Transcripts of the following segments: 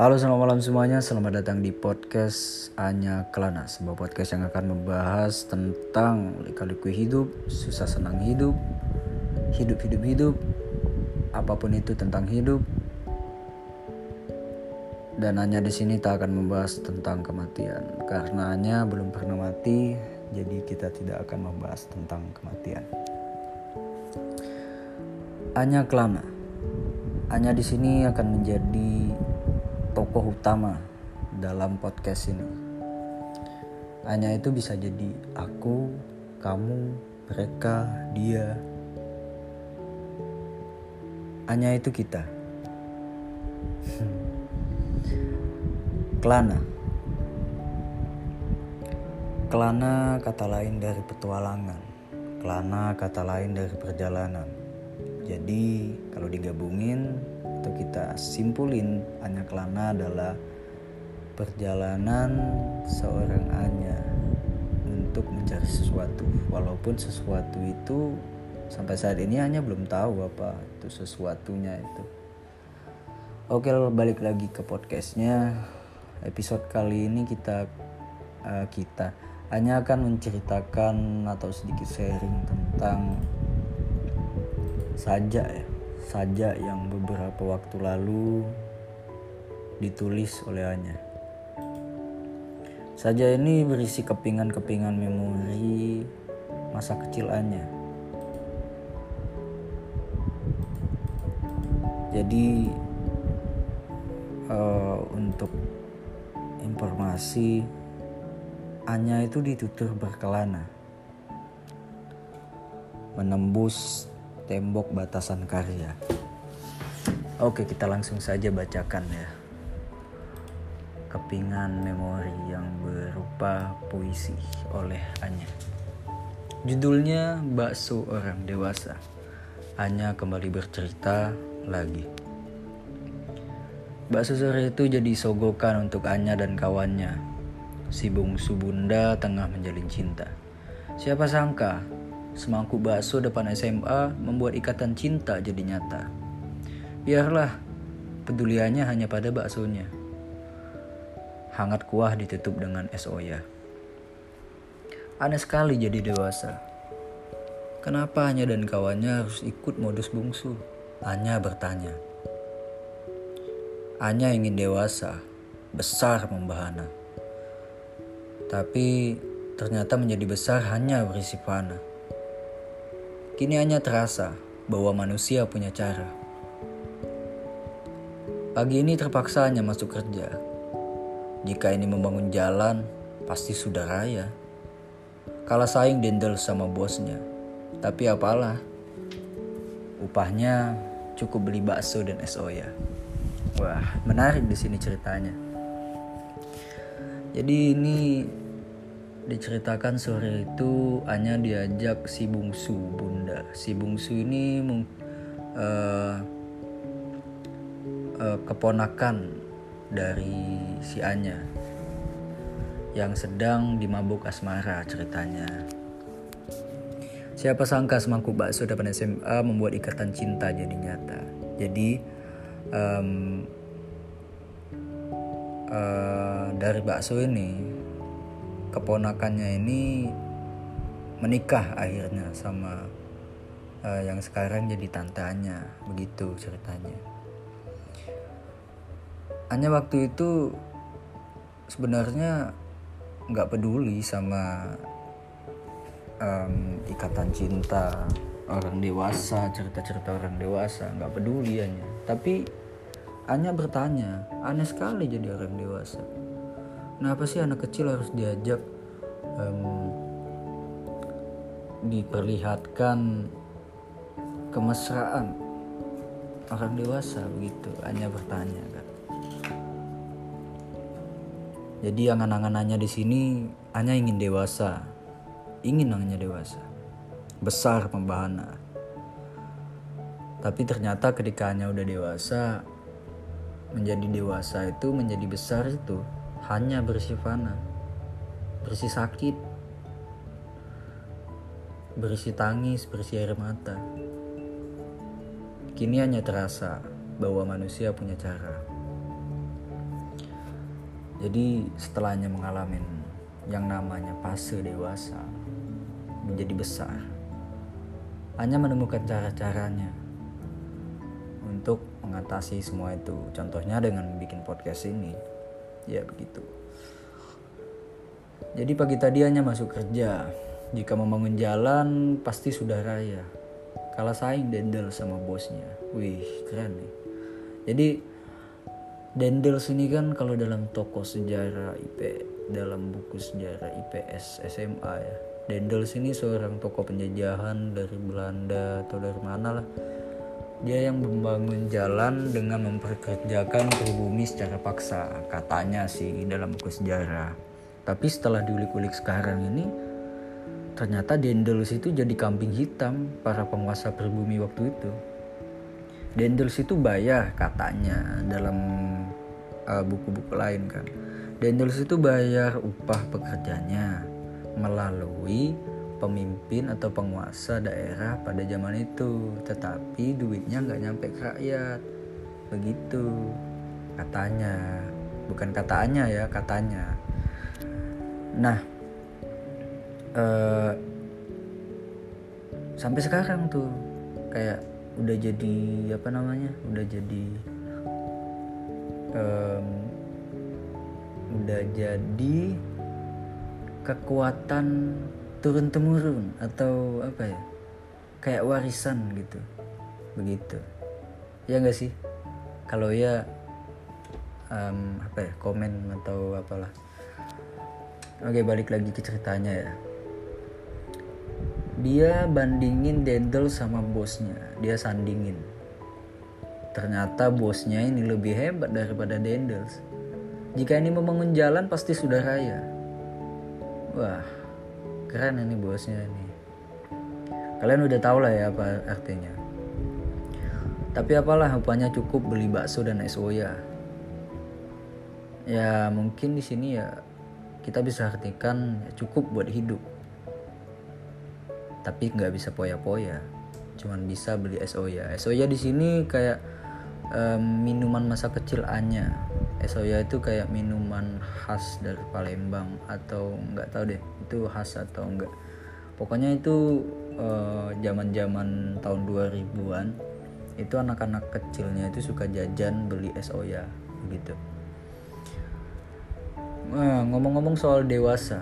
Halo selamat malam semuanya, selamat datang di podcast Anya Kelana Sebuah podcast yang akan membahas tentang lika-liku hidup, susah senang hidup, hidup-hidup-hidup Apa pun itu tentang hidup. Dan hanya di sini tak akan membahas tentang kematian. Karena hanya belum pernah mati, jadi kita tidak akan membahas tentang kematian. Anya Kelana. Anya di sini akan menjadi tokoh utama dalam podcast ini. Hanya itu bisa jadi aku, kamu, mereka, dia. Hanya itu kita. Kelana. Kelana kata lain dari petualangan. Kelana kata lain dari perjalanan. Jadi kalau digabungin atau kita simpulin. Anya Kelana adalah perjalanan seorang Anya untuk mencari sesuatu. Walaupun sesuatu itu sampai saat ini hanya belum tahu apa itu sesuatunya itu. Oke balik lagi ke podcastnya. Episode kali ini kita uh, kita hanya akan menceritakan atau sedikit sharing tentang saja ya saja yang beberapa waktu lalu ditulis oleh Anya. Saja ini berisi kepingan-kepingan memori masa kecil Anya. Jadi uh, untuk informasi Anya itu ditutur berkelana menembus tembok batasan karya. Oke, kita langsung saja bacakan ya. Kepingan memori yang berupa puisi oleh Anya. Judulnya Bakso Orang Dewasa. Anya kembali bercerita lagi. Bakso sore itu jadi sogokan untuk Anya dan kawannya. Si bungsu bunda tengah menjalin cinta. Siapa sangka Semangkuk bakso depan SMA membuat ikatan cinta jadi nyata. Biarlah, peduliannya hanya pada baksonya. Hangat kuah ditutup dengan es oya. Aneh sekali jadi dewasa. Kenapa hanya dan kawannya harus ikut modus bungsu? Anya bertanya. Anya ingin dewasa, besar membahana. Tapi ternyata menjadi besar hanya berisi panah. Kini hanya terasa bahwa manusia punya cara. Pagi ini terpaksa hanya masuk kerja. Jika ini membangun jalan, pasti sudah raya. Kalah saing dendel sama bosnya. Tapi apalah, upahnya cukup beli bakso dan es oya. Wah, menarik di sini ceritanya. Jadi ini diceritakan sore itu hanya diajak si bungsu bunda. Si bungsu ini uh, uh, keponakan dari si Anya yang sedang dimabuk asmara ceritanya. Siapa sangka semangkuk bakso depan SMA membuat ikatan cinta jadi nyata. Jadi um, uh, dari bakso ini keponakannya ini menikah akhirnya sama uh, yang sekarang jadi tantanya begitu ceritanya. Hanya waktu itu sebenarnya nggak peduli sama um, ikatan cinta orang dewasa cerita-cerita orang dewasa nggak peduli hanya. Tapi hanya bertanya aneh sekali jadi orang dewasa. Kenapa sih anak kecil harus diajak um, diperlihatkan kemesraan orang dewasa begitu hanya bertanya kan jadi angan-anganannya di sini hanya ingin dewasa ingin hanya dewasa. Besar pembahana. Tapi ternyata ketika hanya udah dewasa menjadi dewasa itu menjadi besar itu hanya bersih bersih sakit, berisi tangis, berisi air mata. Kini hanya terasa bahwa manusia punya cara. jadi setelahnya mengalami yang namanya fase dewasa menjadi besar hanya menemukan cara-caranya untuk mengatasi semua itu contohnya dengan bikin podcast ini ya begitu jadi pagi tadi hanya masuk kerja. Jika membangun jalan pasti sudah raya. Kalah saing dendel sama bosnya. Wih keren nih. Jadi Dendels ini kan kalau dalam toko sejarah IP dalam buku sejarah IPS SMA ya. Dendels ini seorang tokoh penjajahan dari Belanda atau dari mana lah. Dia yang membangun jalan dengan memperkerjakan pribumi secara paksa katanya sih dalam buku sejarah tapi setelah diulik-ulik sekarang ini ternyata Dendels itu jadi kambing hitam para penguasa pribumi waktu itu Dendels itu bayar katanya dalam uh, buku-buku uh, lain kan. Dendels itu bayar upah pekerjanya melalui pemimpin atau penguasa daerah pada zaman itu. Tetapi duitnya nggak nyampe ke rakyat. Begitu katanya. Bukan katanya ya, katanya. Nah, uh, sampai sekarang tuh kayak udah jadi apa namanya udah jadi um, udah jadi kekuatan turun temurun atau apa ya kayak warisan gitu begitu. Ya enggak sih? Kalau ya um, apa ya komen atau apalah oke balik lagi ke ceritanya ya. Dia bandingin Dendel sama bosnya. Dia sandingin. Ternyata bosnya ini lebih hebat daripada Dendel jika ini membangun jalan pasti sudah raya. Wah keren ini bosnya ini. Kalian udah tau lah ya apa artinya. Tapi apalah upahnya cukup beli bakso dan es oya. Ya mungkin di sini ya kita bisa artikan cukup buat hidup. Tapi nggak bisa poya-poya. Cuman bisa beli soya soya di sini kayak um, minuman masa kecil Anya. Soya itu kayak minuman khas dari Palembang atau nggak tahu deh itu khas atau enggak pokoknya itu zaman-zaman uh, tahun 2000-an itu anak-anak kecilnya itu suka jajan beli soya gitu nah, ngomong-ngomong soal dewasa.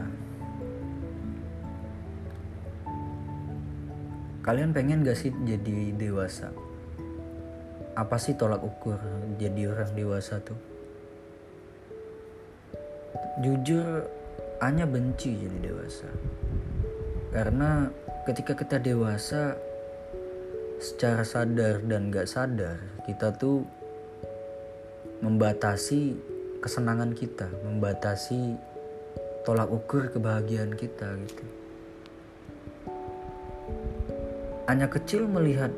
Kalian pengen gak sih jadi dewasa? Apa sih tolak ukur jadi orang dewasa tuh? Jujur hanya benci jadi dewasa. Karena ketika kita dewasa secara sadar dan gak sadar kita tuh membatasi kesenangan kita membatasi tolak ukur kebahagiaan kita gitu. Hanya kecil melihat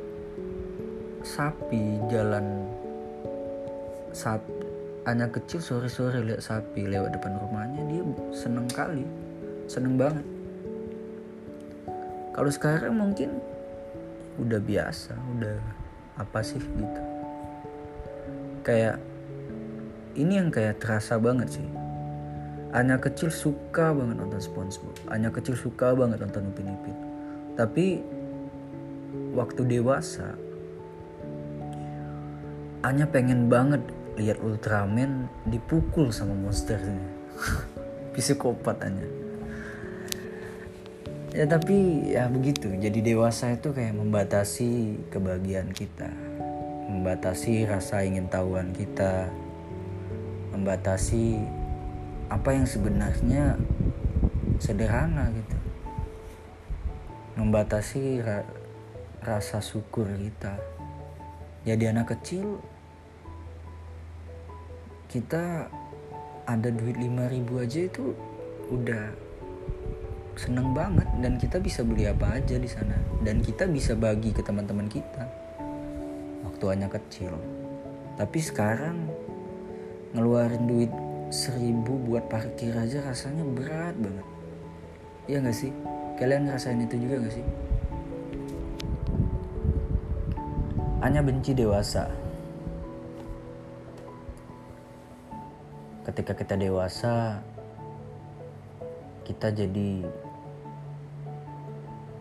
sapi jalan sapi hanya kecil sore-sore lihat sapi lewat depan rumahnya dia seneng kali seneng banget. Kalau sekarang mungkin udah biasa udah apa sih gitu. Kayak ini yang kayak terasa banget sih. Hanya kecil suka banget nonton SpongeBob. Hanya kecil suka banget nonton Upin Ipin. Tapi waktu dewasa hanya pengen banget lihat Ultraman dipukul sama monsternya. Psikopat hanya ya tapi ya begitu. Jadi dewasa itu kayak membatasi kebahagiaan kita. Membatasi rasa ingin tahuan kita membatasi apa yang sebenarnya sederhana gitu. Membatasi rasa syukur kita. Jadi anak kecil kita ada duit 5000 aja itu udah seneng banget dan kita bisa beli apa aja di sana. Dan kita bisa bagi ke teman-teman kita. Waktu anak kecil. Tapi sekarang ngeluarin duit seribu buat parkir aja rasanya berat banget. Iya gak sih? Kalian ngerasain itu juga gak sih? Hanya benci dewasa. ketika kita dewasa kita jadi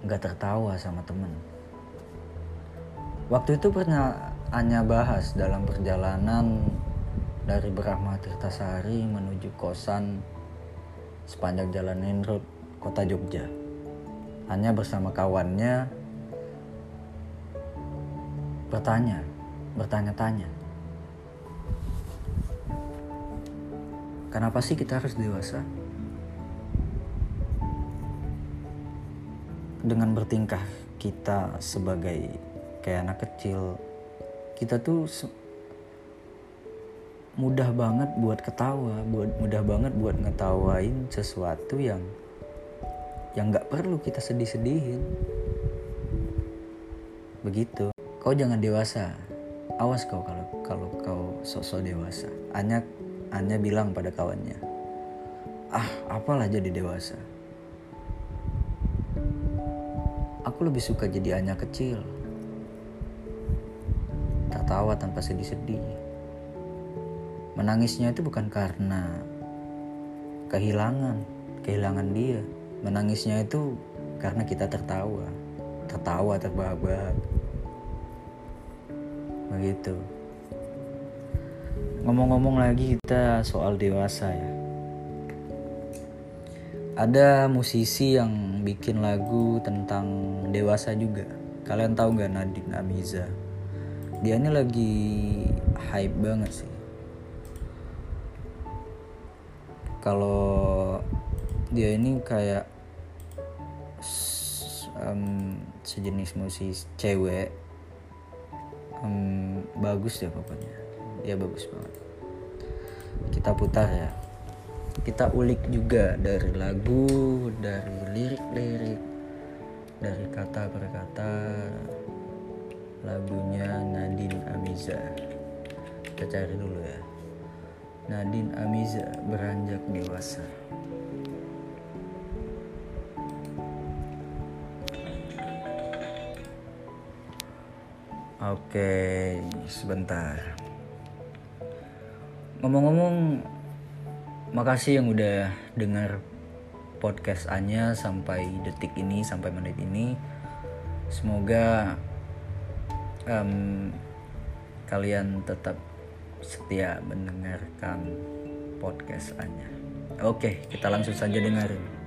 nggak tertawa sama temen. Waktu itu pernah hanya bahas dalam perjalanan dari Brahma Tirtasari menuju kosan sepanjang jalan main kota Jogja hanya bersama kawannya bertanya bertanya-tanya Kenapa sih kita harus dewasa? Dengan bertingkah kita sebagai kayak anak kecil, kita tuh mudah banget buat ketawa, buat mudah banget buat ngetawain sesuatu yang yang nggak perlu kita sedih-sedihin. Begitu. Kau jangan dewasa. Awas kau kalau kalau kau sosok dewasa. Hanya Anya bilang pada kawannya, "Ah, apalah jadi dewasa. Aku lebih suka jadi Anya kecil. Tertawa tanpa sedih-sedih. Menangisnya itu bukan karena kehilangan, kehilangan dia. Menangisnya itu karena kita tertawa, tertawa terbahak-bahak. Begitu. Ngomong-ngomong lagi kita soal dewasa ya. Ada musisi yang bikin lagu tentang dewasa juga. Kalian tahu nggak Nadine Amiza? Dia ini lagi hype banget sih. Kalau dia ini kayak um, sejenis musisi cewek um, bagus ya pokoknya. Dia bagus banget. Kita putar ya. Kita ulik juga dari lagu dari lirik-lirik dari kata per kata. Lagunya Nadine Amiza. Kita cari dulu ya Nadine Amiza beranjak dewasa Oke, sebentar. Ngomong-ngomong, makasih yang udah dengar podcast Anya sampai detik ini, sampai menit ini. Semoga um, kalian tetap setia mendengarkan podcast Anya. Oke, kita langsung saja dengerin.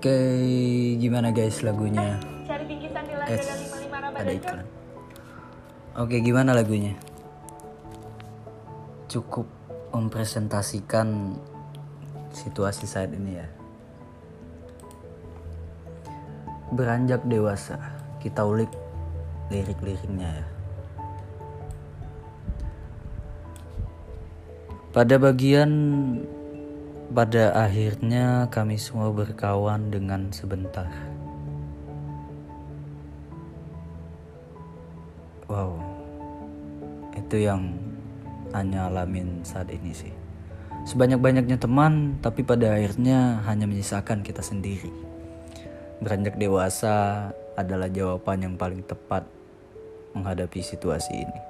Oke, gimana guys lagunya? Cari bingkisan di Eh, ada iklan. Oke, gimana lagunya? Cukup mempresentasikan situasi saat ini ya. Beranjak dewasa, kita ulik lirik-liriknya ya. Pada bagian pada akhirnya kami semua berkawan dengan sebentar. Wow, itu yang hanya alamin saat ini sih. Sebanyak-banyaknya teman, tapi pada akhirnya hanya menyisakan kita sendiri. Beranjak dewasa adalah jawaban yang paling tepat menghadapi situasi ini.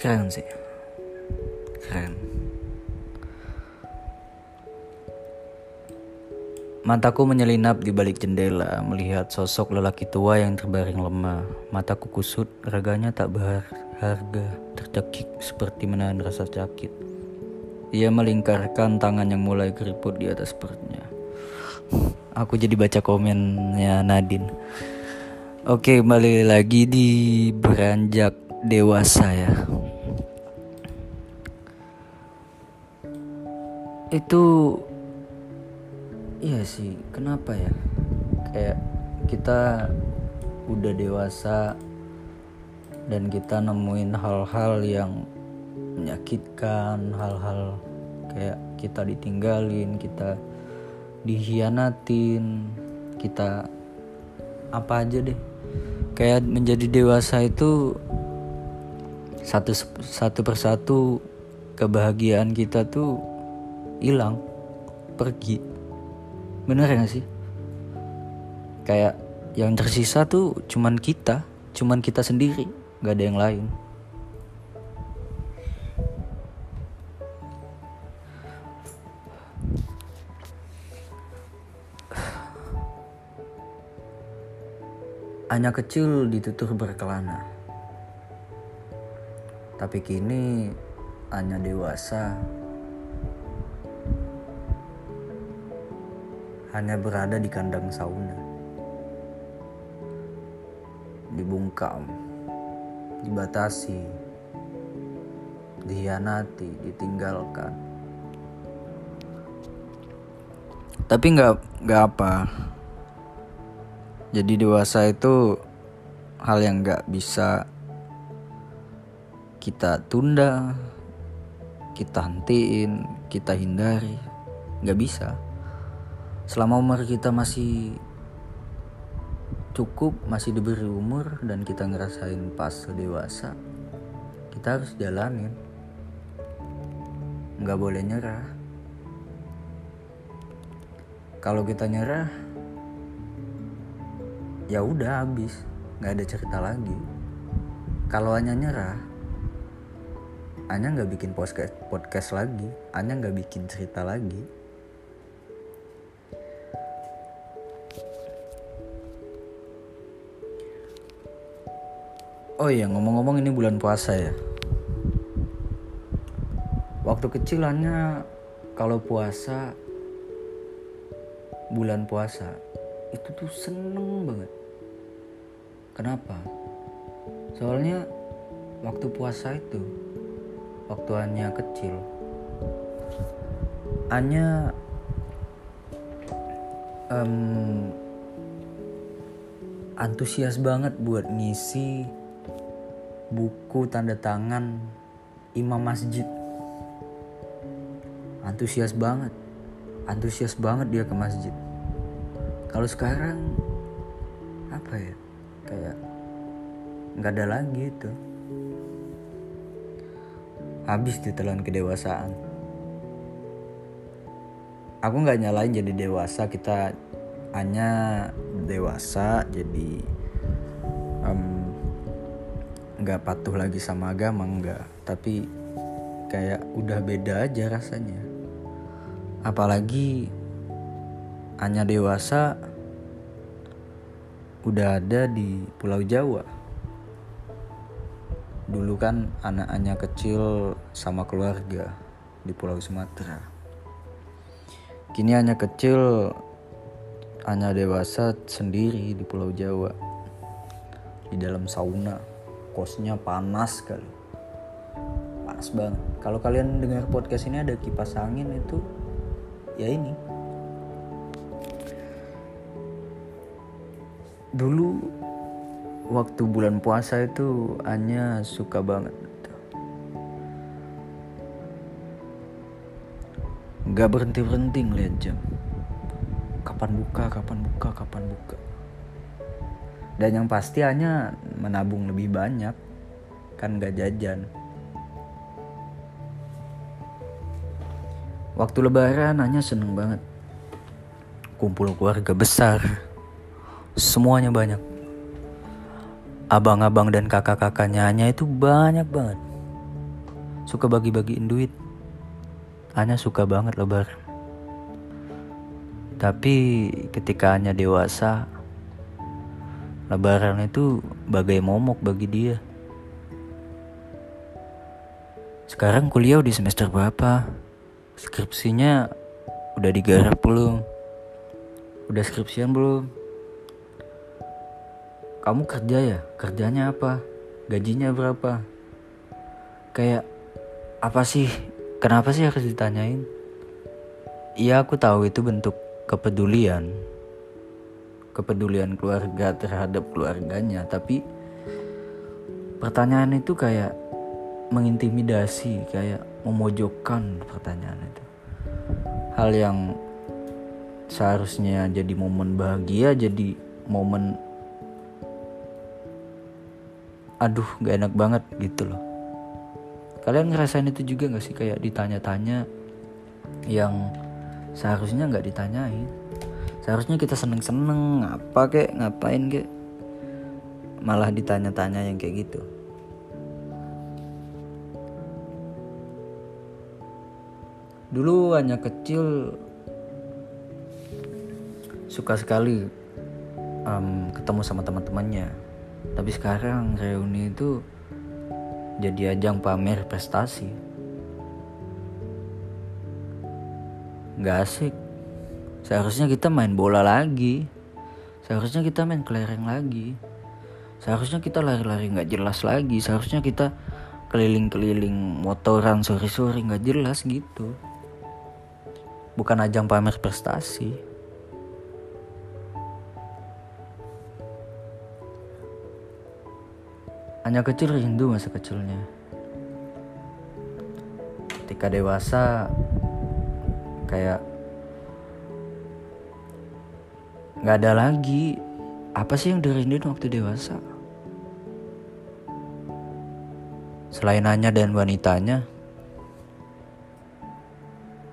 Keren sih. Keren. Mataku menyelinap di balik jendela, melihat sosok lelaki tua yang terbaring lemah. Mataku kusut, raganya tak berharga, tercekik seperti menahan rasa sakit. Ia melingkarkan tangan yang mulai keriput di atas perutnya. Aku jadi baca komennya Nadine. Oke, kembali lagi di beranjak dewasa ya. Itu iya sih, kenapa ya? Kayak kita udah dewasa dan kita nemuin hal-hal yang menyakitkan, hal-hal kayak kita ditinggalin, kita dihianatin, kita apa aja deh. Kayak menjadi dewasa itu satu satu persatu kebahagiaan kita tuh hilang pergi. Bener ya gak sih? Kayak yang tersisa tuh cuman kita cuman kita sendiri gak ada yang lain. Hanya kecil ditutur berkelana. Tapi kini hanya dewasa. Hanya berada di kandang sauna. Dibungkam, dibatasi, dihianati, ditinggalkan. Tapi nggak nggak apa. Jadi dewasa itu hal yang nggak bisa kita tunda, kita hentiin, kita hindari. Nggak bisa. Selama umur kita masih cukup, masih diberi umur dan kita ngerasain pas dewasa, kita harus jalanin. Nggak boleh nyerah. Kalau kita nyerah, ya udah habis, nggak ada cerita lagi. Kalau hanya nyerah, Anya nggak bikin podcast podcast lagi, Anya nggak bikin cerita lagi. Oh iya ngomong-ngomong ini bulan puasa ya. Waktu kecil Anya kalau puasa bulan puasa itu tuh seneng banget. Kenapa? Soalnya waktu puasa itu waktu Anya kecil Anya um, antusias banget buat ngisi buku tanda tangan imam masjid. Antusias banget. Antusias banget dia ke masjid. Kalau sekarang apa ya? Kayak nggak ada lagi itu. Habis ditelan kedewasaan. Aku nggak nyalain jadi dewasa kita hanya dewasa jadi nggak patuh lagi sama agama nggak tapi kayak udah beda aja rasanya apalagi hanya dewasa udah ada di Pulau Jawa dulu kan anak-anaknya kecil sama keluarga di Pulau Sumatera. Kini hanya kecil, hanya dewasa sendiri di Pulau Jawa. Di dalam sauna, kosnya panas kali. Panas banget. Kalau kalian dengar podcast ini ada kipas angin itu, ya ini. Dulu waktu bulan puasa itu hanya suka banget nggak berhenti berhenti ngeliat jam kapan buka kapan buka kapan buka dan yang pasti hanya menabung lebih banyak kan nggak jajan waktu lebaran hanya seneng banget kumpul keluarga besar semuanya banyak abang-abang dan kakak-kakaknya hanya itu banyak banget. Suka bagi-bagiin duit. Hanya suka banget lebaran. Tapi ketika hanya dewasa, lebaran itu bagai momok bagi dia. Sekarang kuliah di semester berapa? Skripsinya udah digarap belum? Udah skripsian belum? kamu kerja ya kerjanya apa gajinya berapa kayak apa sih kenapa sih harus ditanyain iya aku tahu itu bentuk kepedulian kepedulian keluarga terhadap keluarganya tapi pertanyaan itu kayak mengintimidasi kayak memojokkan pertanyaan itu. Hal yang seharusnya jadi momen bahagia jadi momen aduh gak enak banget gitu loh. Kalian ngerasain itu juga gak sih? Kayak ditanya-tanya yang seharusnya nggak ditanyain seharusnya kita seneng-seneng apa kek ngapain kek? Malah ditanya-tanya yang kayak gitu. Dulu hanya kecil suka sekali um, ketemu sama teman-temannya. Tapi sekarang reuni itu jadi ajang pamer prestasi. Nggak asik seharusnya kita main bola lagi. Seharusnya kita main kelereng lagi. Seharusnya kita lari-lari nggak jelas lagi. Seharusnya kita keliling-keliling motoran sore-sore nggak jelas gitu. Bukan ajang pamer prestasi. Hanya kecil rindu masa kecilnya. Ketika dewasa kayak nggak ada lagi. Apa sih yang dirinduin waktu dewasa? Selain Anya dan wanitanya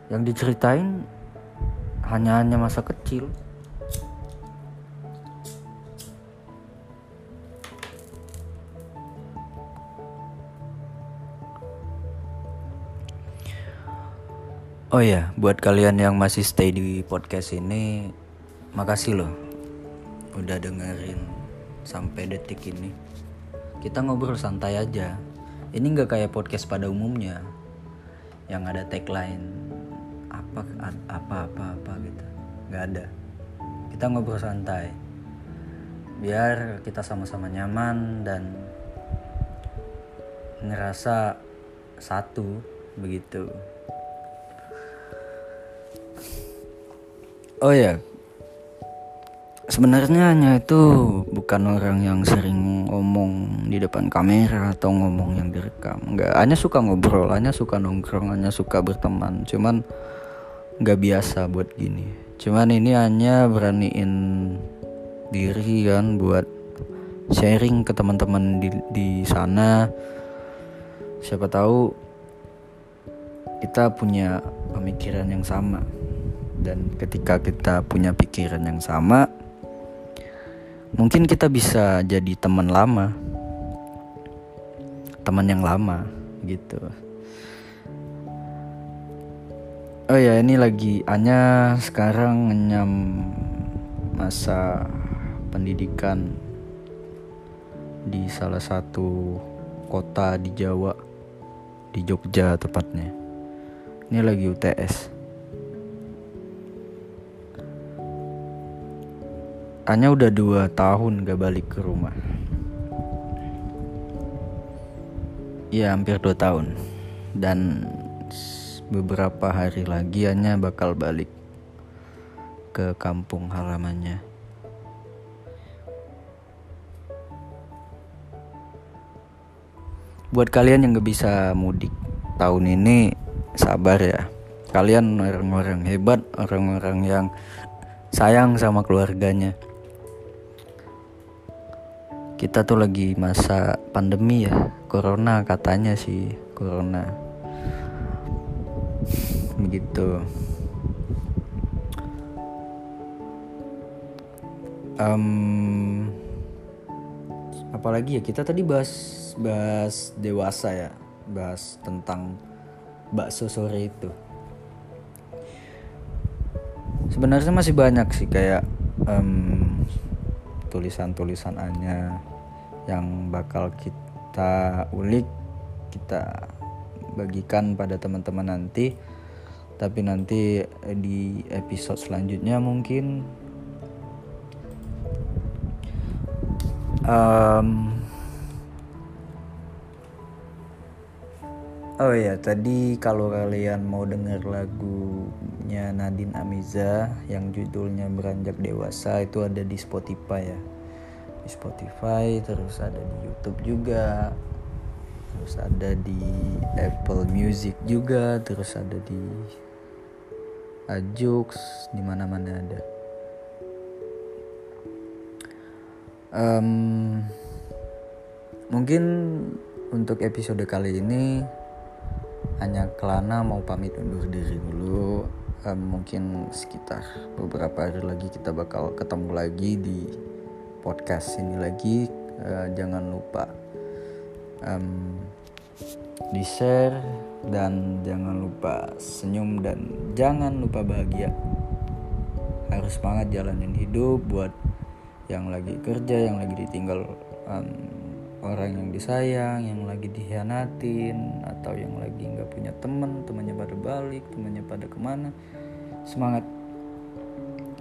yang diceritain hanya hanya masa kecil. Oh ya, buat kalian yang masih stay di podcast ini, makasih loh udah dengerin sampai detik ini. Kita ngobrol santai aja. Ini nggak kayak podcast pada umumnya yang ada tagline apa apa apa apa gitu. Nggak ada. Kita ngobrol santai. Biar kita sama-sama nyaman dan ngerasa satu begitu. Oh ya, sebenarnya hanya itu bukan orang yang sering ngomong di depan kamera atau ngomong yang direkam. Enggak, hanya suka ngobrol, hanya suka nongkrong, hanya suka berteman. Cuman nggak biasa buat gini. Cuman ini hanya beraniin diri kan buat sharing ke teman-teman di di sana. Siapa tahu kita punya pemikiran yang sama dan ketika kita punya pikiran yang sama mungkin kita bisa jadi teman lama. Teman yang lama gitu. Oh ya ini lagi Anya sekarang ngenyam masa pendidikan di salah satu kota di Jawa di Jogja tepatnya. Ini lagi UTS Anya udah dua tahun gak balik ke rumah. Ya hampir dua tahun. Dan beberapa hari lagi Anya bakal balik ke kampung halamannya. Buat kalian yang gak bisa mudik tahun ini sabar ya. Kalian orang-orang hebat, orang-orang yang sayang sama keluarganya kita tuh lagi masa pandemi ya corona katanya sih corona. Begitu. Um, apalagi ya kita tadi bahas bahas dewasa ya bahas tentang bakso sore itu. Sebenarnya masih banyak sih kayak um, tulisan-tulisan Anya yang bakal kita ulik kita bagikan pada teman-teman nanti. Tapi nanti di episode selanjutnya mungkin. Um, Oh ya, tadi kalau kalian mau denger lagunya Nadine Amiza yang judulnya Beranjak Dewasa itu ada di Spotify ya. Di Spotify, terus ada di YouTube juga. Terus ada di Apple Music juga, terus ada di Ajux, di mana-mana ada. Um, mungkin untuk episode kali ini hanya Kelana mau pamit undur diri dulu. Um, mungkin sekitar beberapa hari lagi kita bakal ketemu lagi di podcast ini lagi. Uh, jangan lupa um, di share dan jangan lupa senyum dan jangan lupa bahagia. Harus semangat jalanin hidup buat yang lagi kerja yang lagi ditinggal um, orang yang disayang yang lagi dikhianatin atau yang lagi nggak punya teman temannya pada balik temannya pada ke mana. Semangat.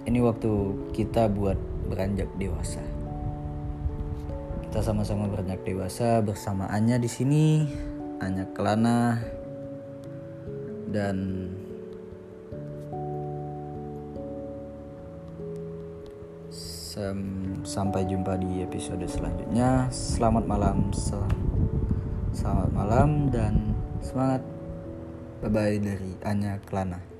Ini waktu kita buat beranjak dewasa. Kita sama-sama beranjak dewasa bersama Anya di sini Anya Kelana dan sampai jumpa di episode selanjutnya. Selamat malam, selamat malam dan semangat. Bye bye dari Anya Kelana.